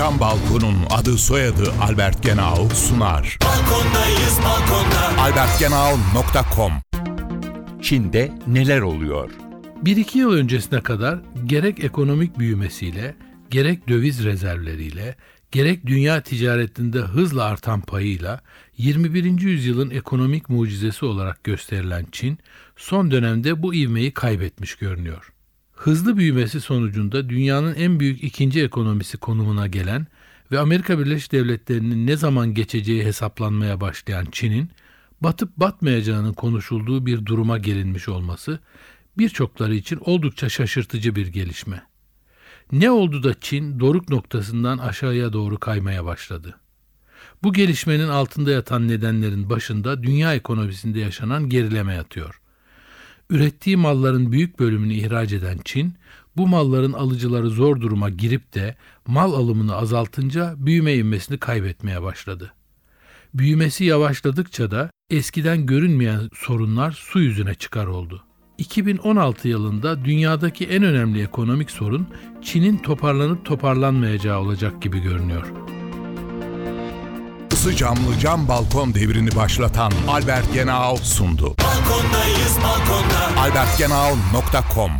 Cam Balkon'un adı soyadı Albert Genau sunar. Balkondayız balkonda. albertgenau.com Çin'de neler oluyor? 1-2 yıl öncesine kadar gerek ekonomik büyümesiyle, gerek döviz rezervleriyle, gerek dünya ticaretinde hızla artan payıyla 21. yüzyılın ekonomik mucizesi olarak gösterilen Çin, son dönemde bu ivmeyi kaybetmiş görünüyor. Hızlı büyümesi sonucunda dünyanın en büyük ikinci ekonomisi konumuna gelen ve Amerika Birleşik Devletleri'nin ne zaman geçeceği hesaplanmaya başlayan Çin'in batıp batmayacağının konuşulduğu bir duruma gelinmiş olması birçokları için oldukça şaşırtıcı bir gelişme. Ne oldu da Çin doruk noktasından aşağıya doğru kaymaya başladı? Bu gelişmenin altında yatan nedenlerin başında dünya ekonomisinde yaşanan gerileme yatıyor. Ürettiği malların büyük bölümünü ihraç eden Çin, bu malların alıcıları zor duruma girip de mal alımını azaltınca büyüme ivmesini kaybetmeye başladı. Büyümesi yavaşladıkça da eskiden görünmeyen sorunlar su yüzüne çıkar oldu. 2016 yılında dünyadaki en önemli ekonomik sorun Çin'in toparlanıp toparlanmayacağı olacak gibi görünüyor. Isı camlı cam balkon devrini başlatan Albert Genau sundu. Balkondayız balkonda. albertgenau.com